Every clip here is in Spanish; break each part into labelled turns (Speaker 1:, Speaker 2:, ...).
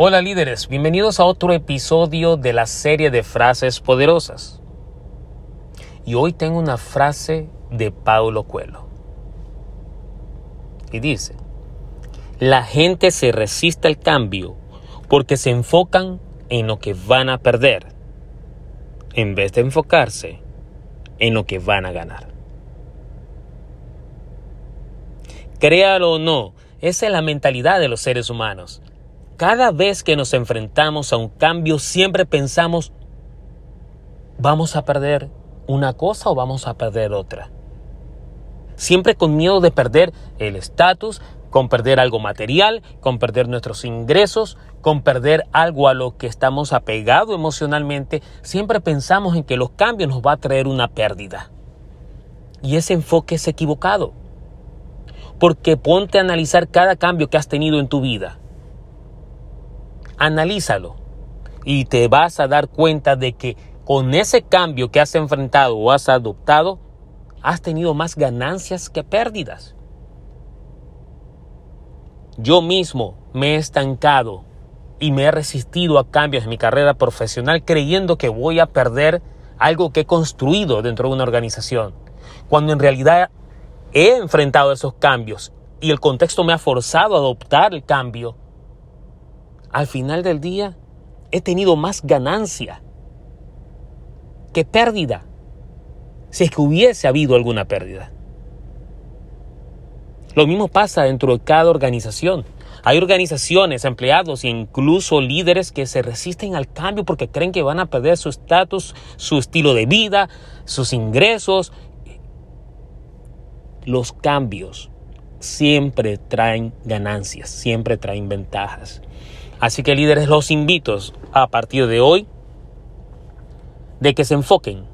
Speaker 1: Hola líderes, bienvenidos a otro episodio de la serie de frases poderosas. Y hoy tengo una frase de Paulo Coelho. Y dice, la gente se resiste al cambio porque se enfocan en lo que van a perder, en vez de enfocarse en lo que van a ganar. Créalo o no, esa es la mentalidad de los seres humanos. Cada vez que nos enfrentamos a un cambio siempre pensamos, ¿vamos a perder una cosa o vamos a perder otra? Siempre con miedo de perder el estatus, con perder algo material, con perder nuestros ingresos, con perder algo a lo que estamos apegados emocionalmente, siempre pensamos en que los cambios nos va a traer una pérdida. Y ese enfoque es equivocado. Porque ponte a analizar cada cambio que has tenido en tu vida analízalo y te vas a dar cuenta de que con ese cambio que has enfrentado o has adoptado, has tenido más ganancias que pérdidas. Yo mismo me he estancado y me he resistido a cambios en mi carrera profesional creyendo que voy a perder algo que he construido dentro de una organización, cuando en realidad he enfrentado esos cambios y el contexto me ha forzado a adoptar el cambio al final del día he tenido más ganancia que pérdida, si es que hubiese habido alguna pérdida. Lo mismo pasa dentro de cada organización. Hay organizaciones, empleados e incluso líderes que se resisten al cambio porque creen que van a perder su estatus, su estilo de vida, sus ingresos. Los cambios siempre traen ganancias, siempre traen ventajas. Así que líderes, los invito a partir de hoy de que se enfoquen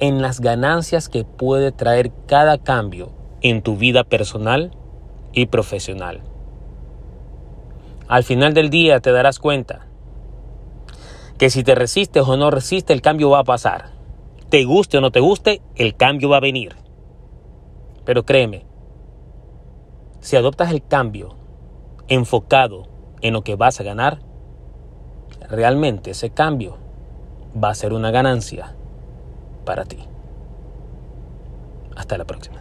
Speaker 1: en las ganancias que puede traer cada cambio en tu vida personal y profesional. Al final del día te darás cuenta que si te resistes o no resistes, el cambio va a pasar. Te guste o no te guste, el cambio va a venir. Pero créeme, si adoptas el cambio enfocado en lo que vas a ganar, realmente ese cambio va a ser una ganancia para ti. Hasta la próxima.